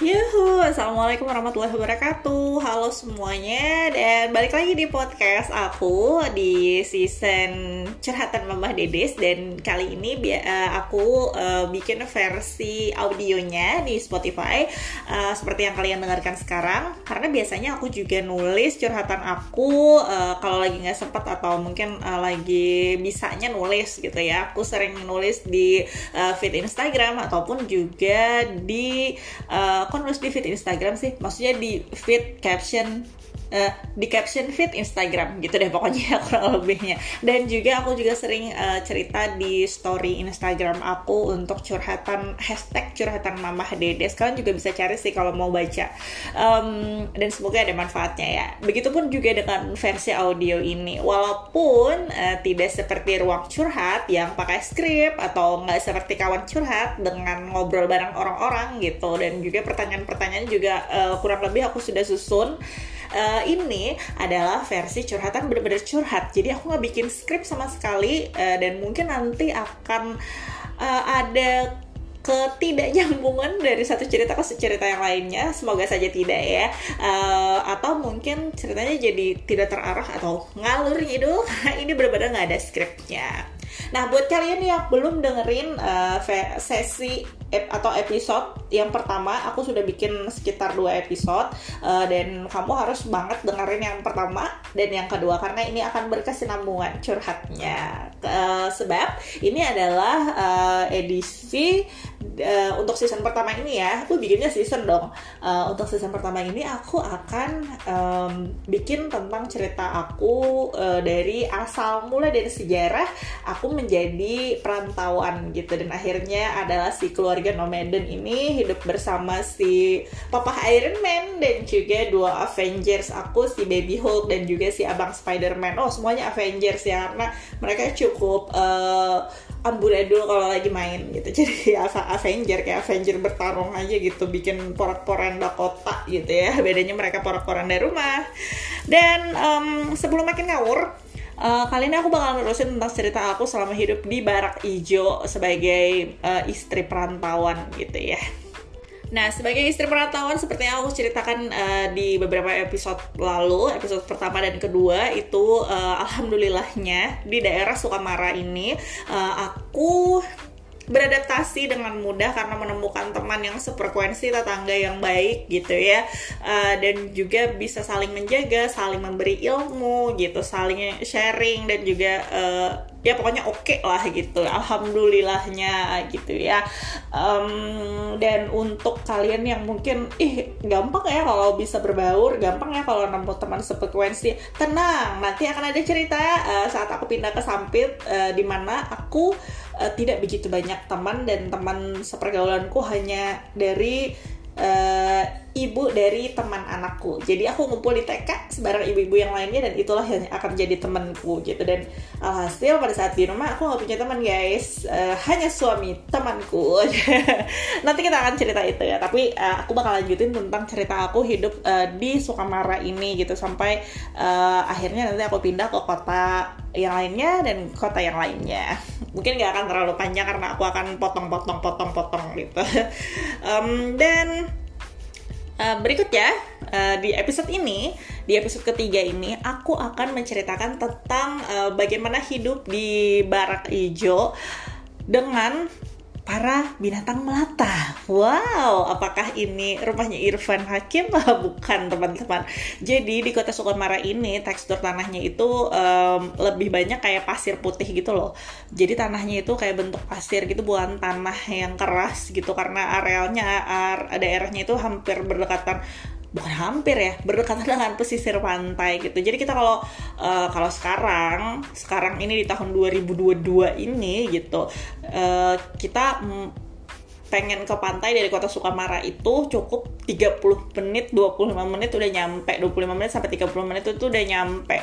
Yoo-hoo! Assalamualaikum warahmatullahi wabarakatuh. Halo semuanya Dan balik lagi di podcast aku Di season Curhatan Mamah Dedes Dan kali ini uh, aku uh, bikin versi audionya di Spotify. Uh, Seperti yang kalian dengarkan sekarang Karena biasanya aku juga nulis curhatan aku Kalau lagi nggak sempat atau mungkin lagi bisanya nulis gitu ya. Aku sering nulis di feed Instagram Ataupun juga di aku nulis di feed Instagram sih. Maksudnya di feed caption uh, di caption feed Instagram gitu deh pokoknya kurang lebihnya. Dan juga aku juga sering uh, cerita di story Instagram aku untuk curhatan hashtag curhatan mamah dedes kalian juga bisa cari sih kalau mau baca. Um, dan semoga ada manfaatnya ya. Begitupun juga dengan versi audio ini. Walaupun uh, tidak seperti ruang curhat yang pakai skrip atau nggak seperti kawan curhat dengan ngobrol bareng orang-orang gitu. Dan juga pertanyaan-pertanyaan juga uh, kurang lebih aku sudah susun uh, ini adalah versi curhatan bener-bener curhat. Jadi aku nggak bikin skrip sama sekali uh, dan mungkin nanti akan uh, ada ketidaknyambungan dari satu cerita ke cerita yang lainnya. Semoga saja tidak ya. Uh, atau mungkin ceritanya jadi tidak terarah atau ngalur gitu ini benar-benar nggak ada skripnya Nah, buat kalian yang belum dengerin uh, sesi ep atau episode yang pertama, aku sudah bikin sekitar dua episode uh, dan kamu harus banget dengerin yang pertama dan yang kedua karena ini akan berkesinambungan curhatnya. Uh, sebab ini adalah uh, edisi uh, untuk season pertama ini ya, aku bikinnya season dong. Uh, untuk season pertama ini aku akan um, bikin tentang cerita aku uh, dari asal mulai dari sejarah aku menjadi perantauan gitu dan akhirnya adalah si keluarga nomaden ini hidup bersama si papa Iron Man dan juga dua Avengers aku si Baby Hulk dan juga si abang Spider-Man oh semuanya Avengers ya karena mereka cukup uh, amburadul kalau lagi main gitu. Jadi Avenger kayak Avenger bertarung aja gitu bikin porak-poranda kota gitu ya. Bedanya mereka porak-poranda rumah. Dan um, sebelum makin ngawur Uh, kali ini aku bakal nerusin tentang cerita aku selama hidup di Barak Ijo sebagai uh, istri perantauan gitu ya. Nah, sebagai istri perantauan seperti yang aku ceritakan uh, di beberapa episode lalu, episode pertama dan kedua itu uh, alhamdulillahnya di daerah Sukamara ini uh, aku beradaptasi dengan mudah karena menemukan teman yang sefrekuensi tetangga yang baik gitu ya. Uh, dan juga bisa saling menjaga saling memberi ilmu gitu saling sharing dan juga uh, ya pokoknya oke okay lah gitu. Alhamdulillahnya gitu ya. Um, dan untuk kalian yang mungkin ih gampang ya kalau bisa berbaur gampang ya kalau nemu teman sefrekuensi. Tenang nanti akan ada cerita uh, saat aku pindah ke Sampit uh, di mana aku uh, tidak begitu banyak teman dan teman sepergaulanku hanya dari ibu dari teman anakku. Jadi aku ngumpul di TK sebarang ibu-ibu yang lainnya dan itulah yang akan jadi temanku gitu. Dan alhasil pada saat di rumah aku nggak punya teman guys, uh, hanya suami temanku. Nanti kita akan cerita itu ya. Tapi uh, aku bakal lanjutin tentang cerita aku hidup uh, di Sukamara ini gitu sampai uh, akhirnya nanti aku pindah ke kota yang lainnya dan kota yang lainnya. Mungkin nggak akan terlalu panjang karena aku akan potong-potong-potong-potong gitu. um, dan Uh, berikut ya, uh, di episode ini, di episode ketiga ini, aku akan menceritakan tentang uh, bagaimana hidup di Barak Ijo dengan para binatang melata. Wow, apakah ini rumahnya Irfan Hakim? Bukan teman-teman. Jadi di kota Sukamara ini tekstur tanahnya itu um, lebih banyak kayak pasir putih gitu loh. Jadi tanahnya itu kayak bentuk pasir gitu, bukan tanah yang keras gitu karena arealnya daerahnya itu hampir berdekatan bukan hampir ya berdekatan dengan pesisir pantai gitu. Jadi kita kalau uh, kalau sekarang sekarang ini di tahun 2022 ini gitu uh, kita pengen ke pantai dari kota Sukamara itu cukup 30 menit 25 menit udah nyampe 25 menit sampai 30 menit itu udah nyampe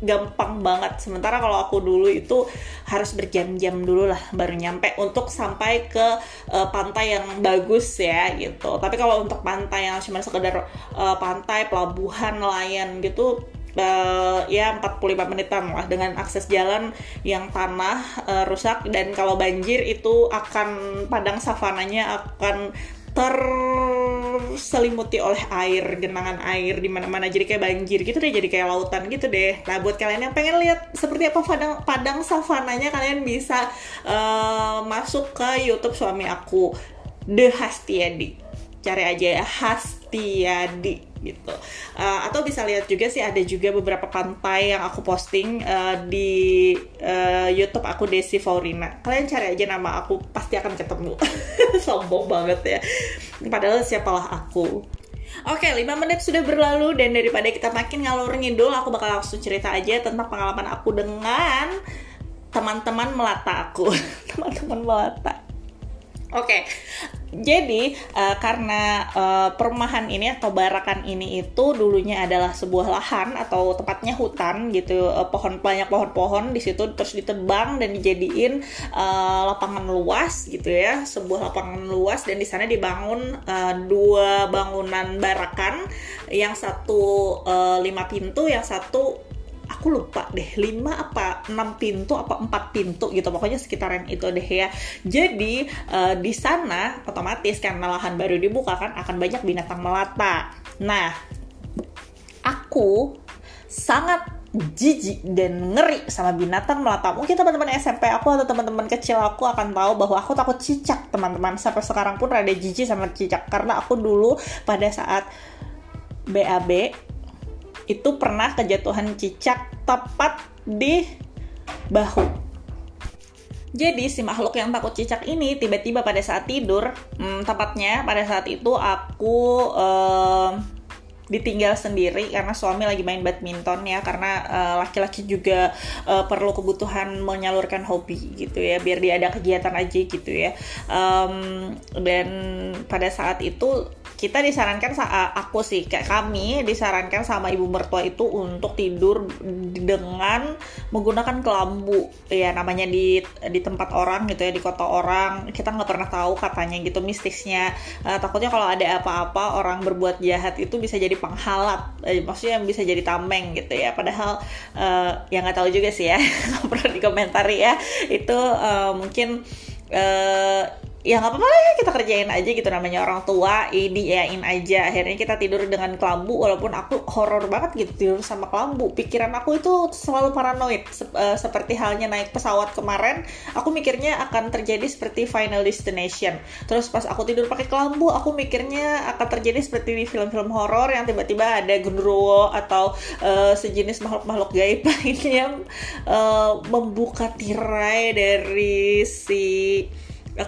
gampang banget. Sementara kalau aku dulu itu harus berjam-jam dulu lah baru nyampe untuk sampai ke uh, pantai yang bagus ya gitu. Tapi kalau untuk pantai yang cuma sekedar uh, pantai, pelabuhan, nelayan gitu uh, ya 45 menitan lah dengan akses jalan yang tanah uh, rusak dan kalau banjir itu akan padang savananya akan ter terselimuti oleh air genangan air di mana-mana. Jadi kayak banjir gitu deh jadi kayak lautan gitu deh. Nah buat kalian yang pengen lihat seperti apa padang padang savananya kalian bisa uh, masuk ke YouTube suami aku The Hastiadi cari aja ya Hastiadi gitu. Uh, atau bisa lihat juga sih ada juga beberapa pantai yang aku posting uh, di uh, YouTube aku Desi Faurina. Kalian cari aja nama aku pasti akan ketemu. Sombong banget ya. Padahal siapalah aku. Oke, 5 menit sudah berlalu dan daripada kita makin ngalur ngidul, aku bakal langsung cerita aja tentang pengalaman aku dengan teman-teman melata aku. teman-teman melata. Oke, jadi uh, karena uh, perumahan ini atau barakan ini itu dulunya adalah sebuah lahan atau tepatnya hutan gitu, uh, pohon banyak pohon-pohon di situ terus ditebang dan dijadiin uh, lapangan luas gitu ya, sebuah lapangan luas dan di sana dibangun uh, dua bangunan barakan, yang satu uh, lima pintu, yang satu aku lupa deh 5 apa 6 pintu apa 4 pintu gitu pokoknya sekitaran itu deh ya jadi uh, di sana otomatis karena lahan baru dibuka kan akan banyak binatang melata nah aku sangat jijik dan ngeri sama binatang melata. Mungkin teman-teman SMP aku atau teman-teman kecil aku akan tahu bahwa aku takut cicak, teman-teman. Sampai sekarang pun rada jijik sama cicak karena aku dulu pada saat BAB itu pernah kejatuhan cicak tepat di bahu. Jadi si makhluk yang takut cicak ini tiba-tiba pada saat tidur, hmm, tepatnya pada saat itu aku uh, ditinggal sendiri karena suami lagi main badminton ya karena eh, laki-laki uh, juga uh, perlu kebutuhan menyalurkan hobi gitu ya biar dia ada kegiatan aja gitu ya. Um, dan pada saat itu kita disarankan aku sih kayak kami disarankan sama ibu mertua itu untuk tidur dengan menggunakan kelambu ya namanya di di tempat orang gitu ya di kota orang. Kita nggak pernah tahu katanya gitu mistisnya. Uh, takutnya kalau ada apa-apa orang berbuat jahat itu bisa jadi penghalat. Eh, maksudnya yang bisa jadi tameng gitu ya. Padahal uh, ya nggak tahu juga sih ya. Pernah dikomentari ya. Itu uh, mungkin uh, ya nggak apa-apa ya kita kerjain aja gitu namanya orang tua ini yain aja. Akhirnya kita tidur dengan kelambu walaupun aku horor banget gitu tidur sama kelambu. Pikiran aku itu selalu paranoid Sep uh, seperti halnya naik pesawat kemarin aku mikirnya akan terjadi seperti Final Destination. Terus pas aku tidur pakai kelambu aku mikirnya akan terjadi seperti di film-film horor yang tiba-tiba ada genderuwo atau uh, sejenis makhluk-makhluk gaib lainnya uh, membuka tirai dari si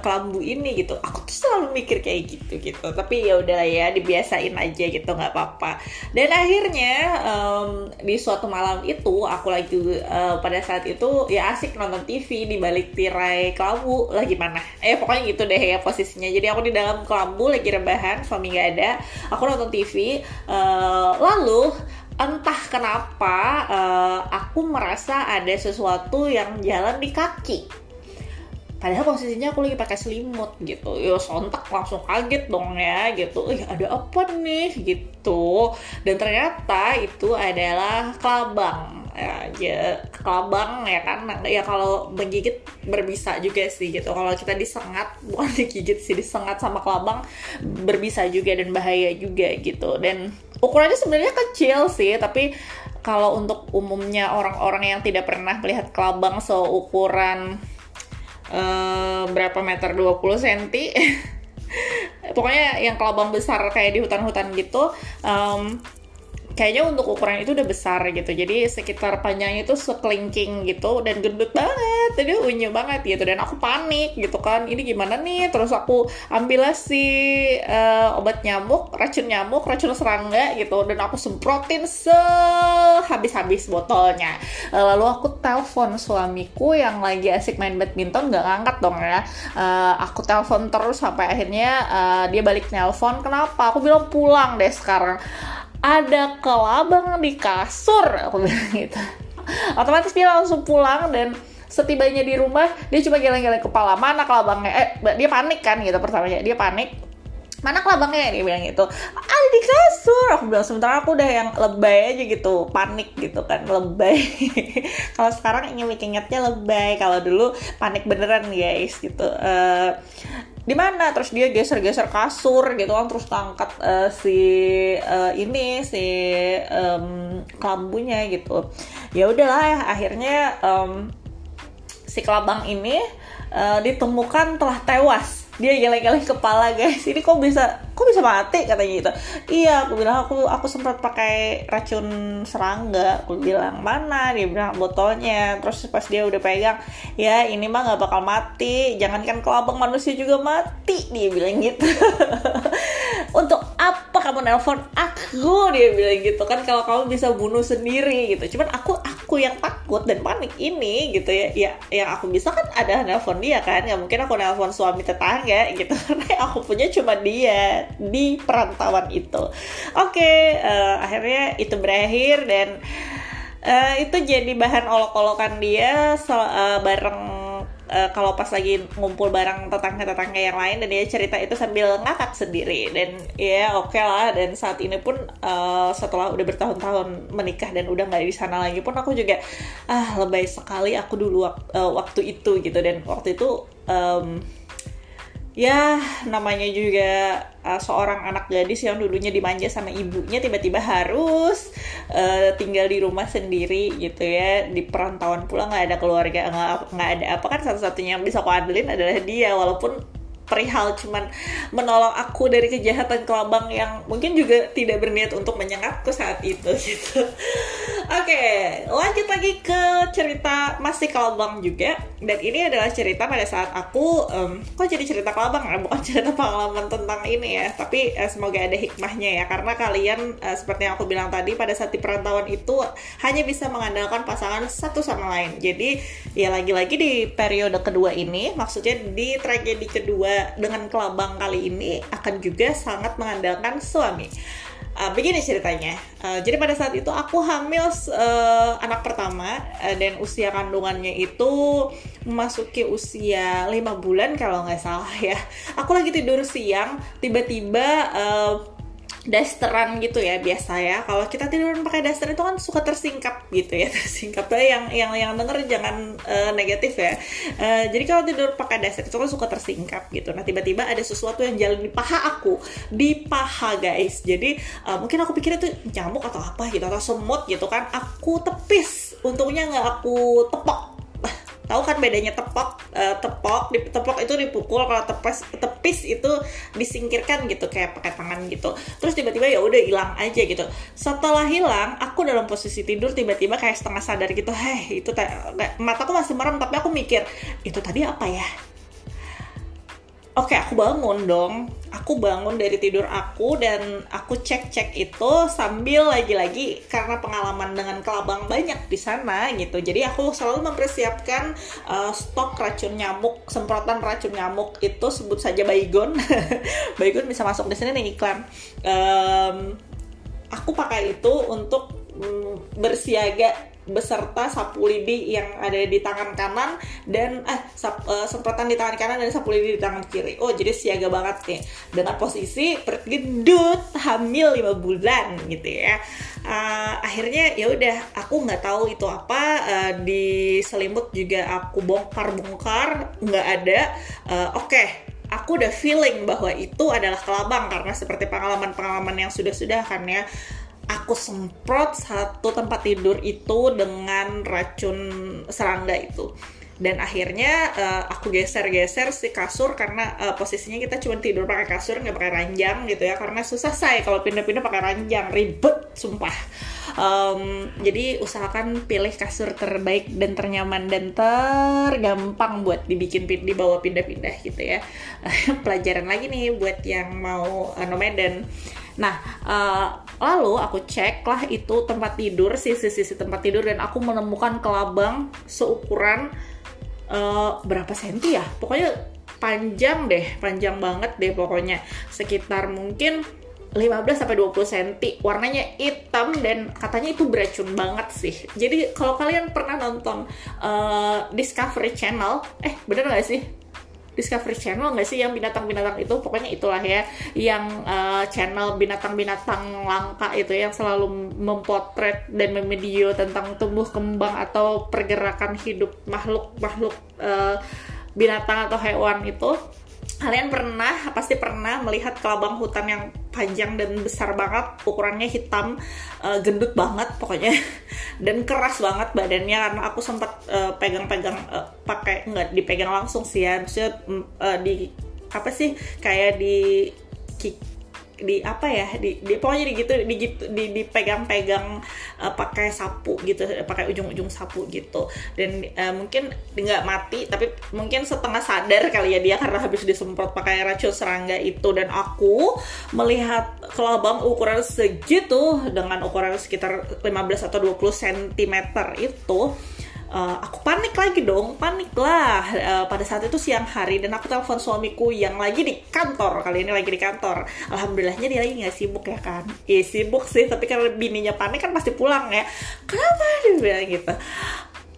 kelambu ini gitu. Aku tuh selalu mikir kayak gitu gitu. Tapi ya udahlah ya dibiasain aja gitu nggak apa-apa. Dan akhirnya um, di suatu malam itu aku lagi uh, pada saat itu ya asik nonton TV di balik tirai kelambu. Lagi mana eh pokoknya gitu deh ya posisinya. Jadi aku di dalam kelambu lagi rebahan suami nggak ada. Aku nonton TV uh, eh, lalu entah kenapa uh, aku merasa ada sesuatu yang jalan di kaki padahal posisinya aku lagi pakai selimut gitu. Ya sontak langsung kaget dong ya gitu. Ih ada apa nih? Gitu. Dan ternyata itu adalah kelabang. Ya, ya kelabang ya kan? Ya kalau menggigit berbisa juga sih gitu. Kalau kita disengat bukan digigit sih disengat sama kelabang berbisa juga dan bahaya juga gitu. Dan ukurannya sebenarnya kecil sih tapi kalau untuk umumnya orang-orang yang tidak pernah melihat kelabang seukuran uh, berapa meter? 20 cm pokoknya yang kelabang besar kayak di hutan-hutan gitu um, kayaknya untuk ukuran itu udah besar gitu. Jadi sekitar panjangnya itu sekelingking gitu dan gendut banget. Jadi unyu banget gitu. Dan aku panik gitu kan. Ini gimana nih? Terus aku ambil si uh, obat nyamuk racun nyamuk racun serangga gitu. Dan aku semprotin sehabis-habis botolnya. Lalu aku telepon suamiku yang lagi asik main badminton. Nggak ngangkat dong ya. Uh, aku telepon terus sampai akhirnya uh, dia balik nelpon. Kenapa? Aku bilang pulang deh sekarang ada kelabang di kasur aku bilang gitu. Otomatis dia langsung pulang dan setibanya di rumah dia cuma geleng-geleng kepala. Mana kelabangnya? Eh dia panik kan gitu pertamanya dia panik. Mana kelabangnya? Dia bilang gitu. Ada di kasur. Aku bilang sementara aku udah yang lebay aja gitu. Panik gitu kan lebay. Kalau sekarang ingin ingetnya lebay. Kalau dulu panik beneran guys gitu. Uh, di mana? Terus dia geser-geser kasur gitu kan terus tangkat uh, si uh, ini si um, kelambunya gitu. Ya udahlah ya akhirnya um, si kelabang ini uh, ditemukan telah tewas dia geleng-geleng kepala guys. Ini kok bisa kok bisa mati? Katanya gitu. Iya aku bilang aku aku sempat pakai racun serangga. Aku bilang mana? Dia bilang botolnya. Terus pas dia udah pegang ya ini mah nggak bakal mati. Jangankan kelabang manusia juga mati. Dia bilang gitu untuk apa kamu nelpon aku? Dia bilang gitu kan kalau kamu bisa bunuh sendiri gitu. Cuman aku aku yang takut dan panik ini gitu ya. Ya yang aku bisa kan ada nelpon dia kan. Nggak mungkin aku nelpon suami tetangga gitu. Karena aku punya cuma dia di perantauan itu. Oke okay, uh, eh, akhirnya itu berakhir dan uh, itu jadi bahan olok-olokan dia so, uh, bareng uh, kalau pas lagi ngumpul bareng tetangga-tetangga yang lain dan dia cerita itu sambil ngakak sendiri. Dan ya oke okay lah. Dan saat ini pun uh, setelah udah bertahun-tahun menikah dan udah nggak di sana lagi pun aku juga ah lebay sekali aku dulu wak uh, waktu itu gitu. Dan waktu itu um, ya namanya juga uh, seorang anak gadis yang dulunya dimanja sama ibunya tiba-tiba harus uh, tinggal di rumah sendiri gitu ya. Di perantauan pula nggak ada keluarga nggak nggak ada apa kan satu-satunya yang bisa aku andelin adalah dia walaupun perihal cuman menolong aku dari kejahatan kelabang yang mungkin juga tidak berniat untuk menyengatku saat itu gitu. Oke, lanjut lagi ke cerita masih kelabang juga. Dan ini adalah cerita pada saat aku um, kok jadi cerita kelabang ya? Bukan cerita pengalaman tentang ini ya tapi uh, semoga ada hikmahnya ya. Karena kalian uh, seperti yang aku bilang tadi pada saat di perantauan itu hanya bisa mengandalkan pasangan satu sama lain. Jadi ya lagi-lagi di periode kedua ini maksudnya di tragedi kedua dengan kelabang kali ini akan juga sangat mengandalkan suami. Uh, begini ceritanya. Uh, jadi pada saat itu aku hamil uh, anak pertama uh, dan usia kandungannya itu memasuki usia lima bulan kalau nggak salah ya. Aku lagi tidur siang, tiba-tiba uh, dasteran gitu ya biasa ya. Kalau kita tidur pakai daster itu kan suka tersingkap gitu ya tersingkap. Tuh yang yang yang denger jangan uh, negatif ya. Uh, jadi kalau tidur pakai daster itu kan suka tersingkap gitu. Nah tiba-tiba ada sesuatu yang jalan di paha aku di paha guys. Jadi uh, mungkin aku pikir itu nyamuk atau apa gitu atau semut gitu kan. Aku tepis untungnya nggak aku tepok tahu kan bedanya tepok uh, tepok di tepok itu dipukul kalau tepes tepis itu disingkirkan gitu kayak pakai tangan gitu. Terus tiba-tiba ya udah hilang aja gitu. Setelah hilang aku dalam posisi tidur tiba-tiba kayak setengah sadar gitu. Heh itu mataku masih merem tapi aku mikir itu tadi apa ya Oke, aku bangun dong. Aku bangun dari tidur aku dan aku cek-cek itu sambil lagi-lagi karena pengalaman dengan kelabang banyak di sana gitu. Jadi aku selalu mempersiapkan uh, stok racun nyamuk, semprotan racun nyamuk itu sebut saja baygon. baygon bisa masuk di sini nih iklan. Um, aku pakai itu untuk um, bersiaga beserta sapu lidi yang ada di tangan kanan dan eh sap, uh, semprotan di tangan kanan dan sapu lidi di tangan kiri. Oh, jadi siaga banget nih dengan posisi perut gendut hamil 5 bulan gitu ya. Uh, akhirnya ya udah aku nggak tahu itu apa uh, di selimut juga aku bongkar-bongkar nggak ada. Uh, Oke, okay, aku udah feeling bahwa itu adalah kelabang karena seperti pengalaman-pengalaman yang sudah-sudah kan ya aku semprot satu tempat tidur itu dengan racun serangga itu. Dan akhirnya uh, aku geser-geser si kasur karena uh, posisinya kita cuma tidur pakai kasur nggak pakai ranjang gitu ya. Karena susah saya kalau pindah-pindah pakai ranjang ribet sumpah. Um, jadi usahakan pilih kasur terbaik dan ternyaman dan tergampang buat dibikin dibawa pindah-pindah gitu ya. Pelajaran lagi nih buat yang mau uh, nomaden Nah, uh, lalu aku cek lah itu tempat tidur, sisi-sisi tempat tidur dan aku menemukan kelabang seukuran uh, berapa senti ya? Pokoknya panjang deh, panjang banget deh pokoknya. Sekitar mungkin 15 sampai 20 cm. Warnanya hitam dan katanya itu beracun banget sih. Jadi kalau kalian pernah nonton uh, Discovery Channel, eh bener gak sih? Discovery Channel nggak sih yang binatang-binatang itu? Pokoknya itulah ya yang uh, channel binatang-binatang langka itu yang selalu mempotret dan memvideo tentang tumbuh kembang atau pergerakan hidup makhluk-makhluk uh, binatang atau hewan itu kalian pernah pasti pernah melihat kelabang hutan yang panjang dan besar banget ukurannya hitam uh, gendut banget pokoknya dan keras banget badannya karena aku sempat uh, pegang-pegang uh, pakai nggak dipegang langsung sih ya maksudnya uh, di apa sih kayak di di apa ya di, di pokoknya di gitu di gitu di dipegang-pegang uh, pakai sapu gitu pakai ujung-ujung sapu gitu. Dan uh, mungkin nggak mati tapi mungkin setengah sadar kali ya dia karena habis disemprot pakai racun serangga itu. Dan aku melihat kelabang ukuran segitu dengan ukuran sekitar 15 atau 20 cm itu uh, aku panik lagi dong, panik lah. Uh, pada saat itu siang hari dan aku telepon suamiku yang lagi di kantor kali ini lagi di kantor. Alhamdulillahnya dia lagi nggak sibuk ya kan? Iya sibuk sih, tapi karena bininya panik kan pasti pulang ya. Kenapa dia bilang gitu?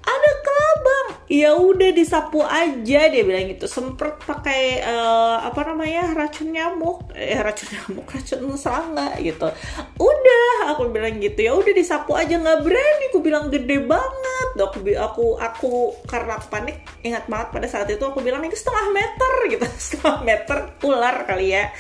ada kelabang ya udah disapu aja dia bilang gitu semprot pakai uh, apa namanya racun nyamuk eh racun nyamuk racun serangga gitu udah aku bilang gitu ya udah disapu aja nggak berani aku bilang gede banget aku aku aku karena aku panik ingat banget pada saat itu aku bilang itu setengah meter gitu. Setengah meter ular kali ya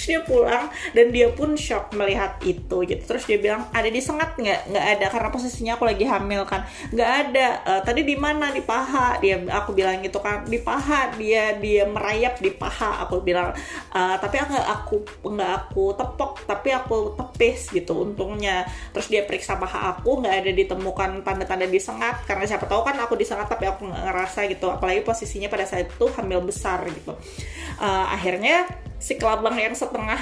terus dia pulang dan dia pun shock melihat itu gitu. Terus dia bilang ada disengat nggak? Nggak ada karena posisinya aku lagi hamil kan. Nggak ada. Uh, tadi di mana? Di paha. Dia aku bilang gitu kan di paha dia dia merayap di paha. Aku bilang uh, tapi nggak aku nggak aku tepok tapi aku tepis gitu untungnya. Terus dia periksa paha aku nggak ada ditemukan tanda-tanda disengat karena siapa tahu kan aku disengat tapi aku nggak ngerasa gitu. Apalagi posisinya pada saat itu hamil besar gitu. Uh, akhirnya si kelabang yang setengah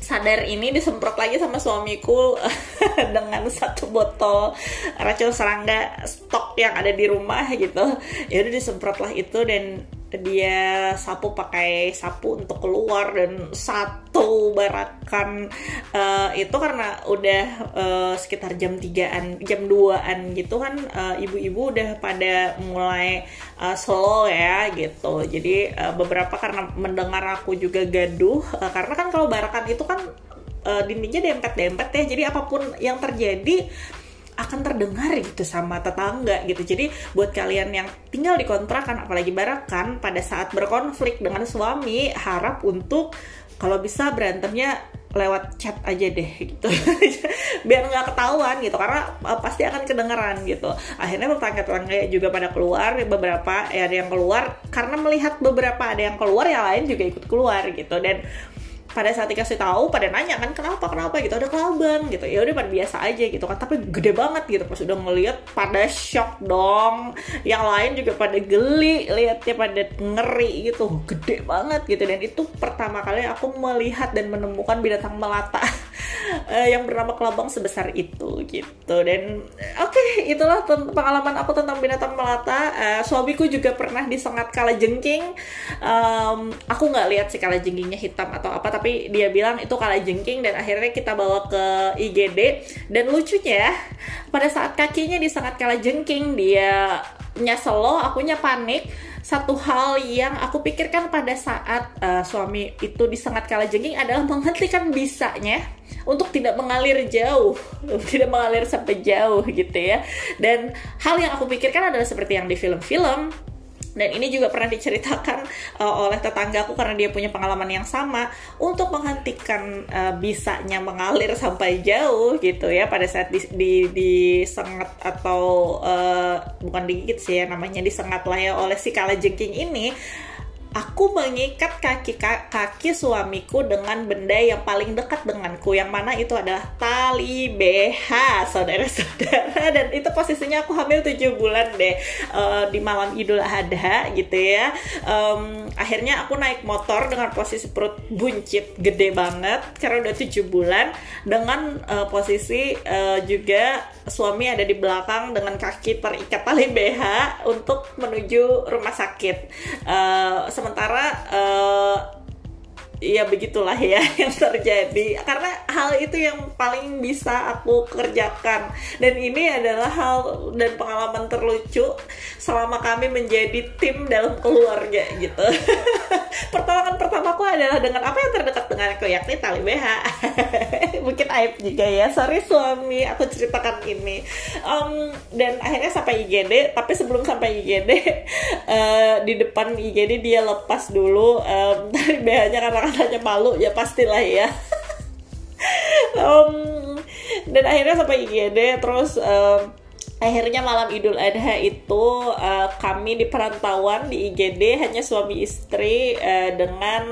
sadar ini disemprot lagi sama suamiku dengan satu botol racun serangga stok yang ada di rumah gitu. Ya udah disemprot lah itu dan dia sapu pakai sapu untuk keluar dan satu barakan uh, itu karena udah uh, sekitar jam 3-an, jam 2-an gitu kan uh, ibu-ibu udah pada mulai uh, slow ya gitu. Jadi uh, beberapa karena mendengar aku juga gaduh uh, karena kan kalau barakan itu kan uh, dindingnya dempet-dempet ya. Jadi apa pun yang terjadi akan terdengar gitu sama tetangga gitu. Jadi buat kalian yang tinggal di kontrakan apalagi barakan pada saat berkonflik dengan suami harap untuk kalau bisa berantemnya lewat chat aja deh gitu. Biar nggak ketahuan gitu karena uh, pasti akan kedengeran gitu. Akhirnya tetangga-tetangga juga pada keluar beberapa ya ada yang keluar karena melihat beberapa ada yang keluar yang lain juga ikut keluar gitu. Dan pada saat dikasih tahu pada nanya kan kenapa kenapa? gitu. Ada kelabang gitu. Ya udah pada biasa aja gitu kan. Tapi gede banget gitu pas udah ngeliat pada shock dong. Yang lain juga pada geli liatnya pada ngeri gitu. Gede banget gitu. Dan itu pertama kali aku melihat dan menemukan binatang melata eh, yang bernama kelabang sebesar itu gitu. Dan oke okay, itulah pengalaman aku tentang binatang melata. Uh, suamiku juga pernah disengat kala jengking um, aku nggak lihat sih kala jengkingnya hitam atau apa tapi dia bilang itu kala jengking dan akhirnya kita bawa ke IGD dan lucunya pada saat kakinya disengat kala jengking dia nyeselo akunya panik satu hal yang aku pikirkan pada saat uh, suami itu disengat kala jengking adalah menghentikan bisanya untuk tidak mengalir jauh, tidak mengalir sampai jauh gitu ya. Dan hal yang aku pikirkan adalah seperti yang di film-film dan ini juga pernah diceritakan uh, oleh tetanggaku karena dia punya pengalaman yang sama untuk menghentikan uh, bisanya mengalir sampai jauh gitu ya pada saat di, di disengat atau uh, bukan digigit sih ya namanya disengat lah ya oleh si kalajengking ini aku mengikat kaki kaki suamiku dengan benda yang paling dekat denganku yang mana itu adalah tali BH saudara-saudara. Dan itu posisinya aku hamil 7 bulan deh uh, di malam Idul Adha gitu ya. Um, akhirnya aku naik motor dengan posisi perut buncit gede banget karena udah 7 bulan. Dengan uh, posisi uh, juga suami ada di belakang dengan kaki terikat tali BH untuk menuju rumah sakit. Uh, sementara uh, ya begitulah ya yang terjadi. Karena hal itu yang paling bisa aku kerjakan. Dan ini adalah hal dan pengalaman terlucu selama kami menjadi tim dalam keluarga gitu. Pertolongan pertamaku adalah dengan apa yang terdekat denganku yakni tali BH mungkin aib juga ya. Sorry suami aku ceritakan ini. Um, dan akhirnya sampai IGD tapi sebelum sampai IGD uh, eh, di depan IGD dia lepas dulu um, tali BH-nya karena katanya malu ya pastilah ya. Um, dan akhirnya sampai IGD terus um, akhirnya malam Idul Adha itu uh, kami di perantauan di IGD hanya suami istri uh, dengan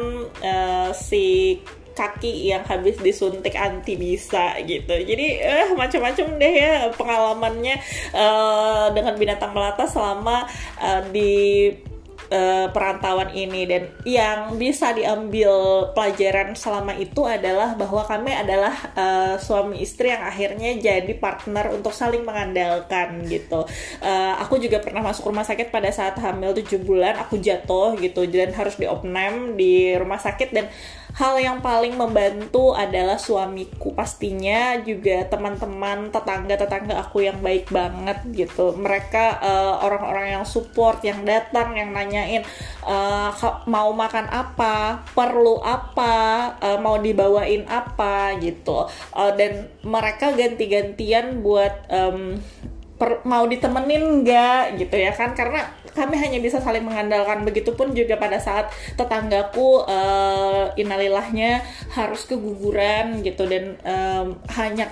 uh, si kaki yang habis disuntik anti bisa gitu. Jadi eh macam-macam deh ya pengalamannya uh, dengan binatang melata selama uh, di uh, perantauan ini. Dan yang bisa diambil pelajaran selama itu adalah bahwa kami adalah uh, suami istri yang akhirnya jadi partner untuk saling mengandalkan gitu. Uh, aku juga pernah masuk rumah sakit pada saat hamil 7 bulan aku jatuh gitu. Dan harus diopnam di rumah sakit. Dan hal yang paling membantu adalah suamiku. Pastinya juga teman-teman tetangga-tetangga aku yang baik banget gitu. Mereka eh, orang-orang yang support yang datang yang nanyain uh, mau makan apa perlu apa uh, mau dibawain apa gitu. Uh, dan mereka ganti-gantian buat um, per, mau ditemenin nggak gitu ya kan? Karena kami hanya bisa saling mengandalkan. Begitupun juga pada saat tetanggaku uh, inalilahnya harus keguguran gitu. Dan um, hanya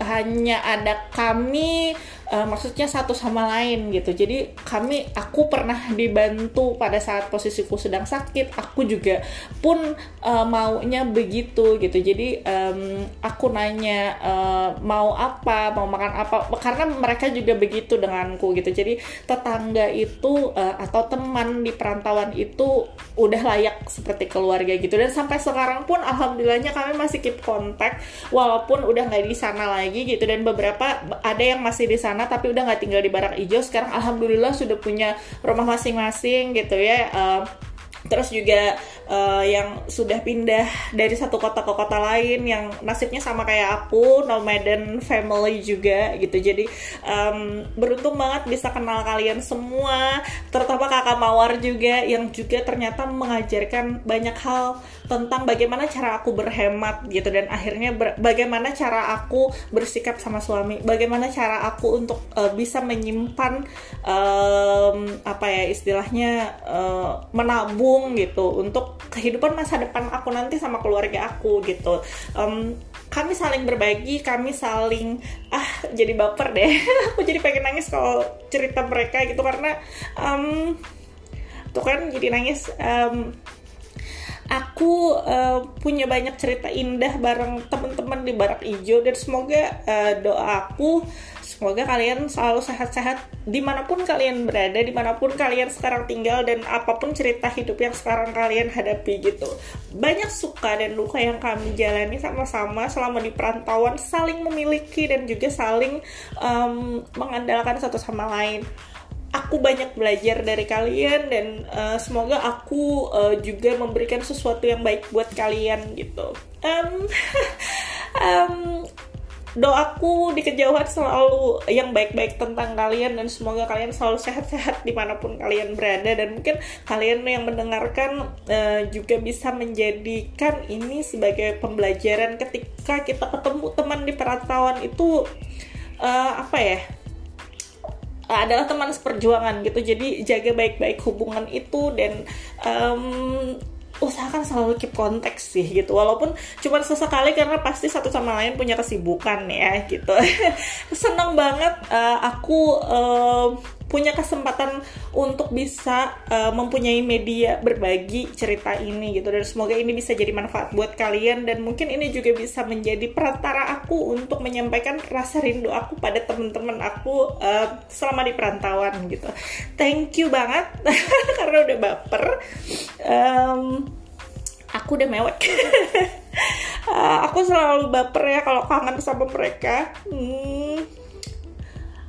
hanya ada kami uh, maksudnya satu sama lain gitu. Jadi kami aku pernah dibantu pada saat posisiku sedang sakit aku juga pun uh, maunya begitu gitu. Jadi um, aku nanya uh, mau apa mau makan apa karena mereka juga begitu denganku gitu. Jadi tetangga itu uh, atau teman di perantauan itu udah layak seperti keluarga gitu. Dan sampai sekarang pun alhamdulillahnya kami masih keep kontak walaupun udah nggak di sana lagi gitu. Dan beberapa ada yang masih di sana tapi udah nggak tinggal di barak hijau sekarang alhamdulillah sudah punya rumah masing-masing gitu ya. Uh, terus juga uh, yang sudah pindah dari satu kota ke kota lain yang nasibnya sama kayak aku nomaden family juga gitu. Jadi um, beruntung banget bisa kenal kalian semua terutama kakak mawar juga yang juga ternyata mengajarkan banyak hal tentang bagaimana cara aku berhemat gitu dan akhirnya bagaimana cara aku bersikap sama suami bagaimana cara aku untuk uh, bisa menyimpan um, apa ya istilahnya uh, menabung nabung gitu untuk kehidupan masa depan aku nanti sama keluarga aku gitu. Um, kami saling berbagi kami saling ah jadi baper deh. Aku jadi pengen nangis kalau cerita mereka gitu karena um, tuh kan jadi nangis um, aku uh, punya banyak cerita indah bareng teman-teman di Barak Ijo dan semoga uh, doa aku Semoga kalian selalu sehat-sehat di mana pun kalian berada, di mana pun kalian sekarang tinggal dan apa pun cerita hidup yang sekarang kalian hadapi gitu. Banyak suka dan duka yang kami jalani sama-sama selama di perantauan, saling memiliki dan juga saling um, mengandalkan satu sama lain aku banyak belajar dari kalian dan uh, semoga aku uh, juga memberikan sesuatu yang baik buat kalian gitu. Um, um, doaku di kejauhan selalu yang baik-baik tentang kalian dan semoga kalian selalu sehat-sehat di mana pun kalian berada dan mungkin kalian yang mendengarkan uh, juga bisa menjadikan ini sebagai pembelajaran ketika kita ketemu teman di perantauan itu uh, apa ya adalah teman seperjuangan gitu. Jadi jaga baik-baik hubungan itu dan um, usahakan selalu keep konteks sih gitu. Walaupun cuma sesekali karena pasti satu sama lain punya kesibukan ya gitu. Senang banget uh, aku uh, punya kesempatan untuk bisa uh, mempunyai media berbagi cerita ini gitu. Dan semoga ini bisa jadi manfaat buat kalian. Dan mungkin ini juga bisa menjadi perantara aku untuk menyampaikan rasa rindu aku pada teman-teman aku uh, selama di perantauan gitu. Thank you banget karena udah baper. Um, aku udah mewek. Uh, aku selalu baper ya kalau kangen sama mereka. Hmm,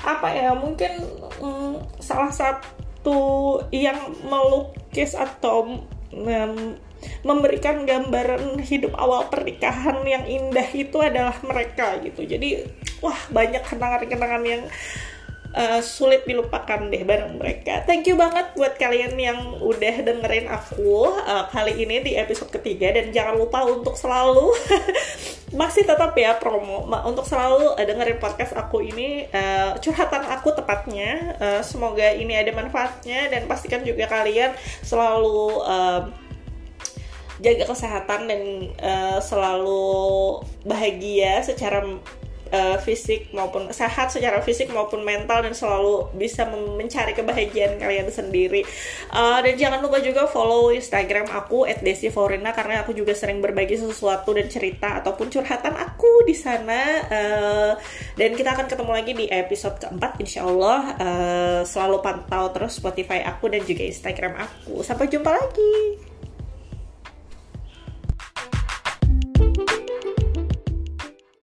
apa ya mungkin mm, salah satu yang melukis atau mm, memberikan gambaran hidup awal pernikahan yang indah itu adalah mereka gitu jadi wah banyak kenangan-kenangan yang uh, sulit dilupakan deh bareng mereka. Thank you banget buat kalian yang udah dengerin aku uh, kali ini di episode ketiga dan jangan lupa untuk selalu masih tetap ya promo untuk selalu uh, dengerin podcast aku ini uh, curhatan aku tepatnya. Uh, semoga ini ada manfaatnya dan pastikan juga kalian selalu uh, jaga kesehatan dan uh, selalu bahagia secara uh, fisik maupun sehat secara fisik maupun mental dan selalu bisa mencari kebahagiaan kalian sendiri. Uh, dan jangan lupa juga follow Instagram aku @desiforina karena aku juga sering berbagi sesuatu dan cerita ataupun curhatan aku di sana. Uh, dan kita akan ketemu lagi di episode keempat insya Allah uh, selalu pantau terus Spotify aku dan juga Instagram aku. Sampai jumpa lagi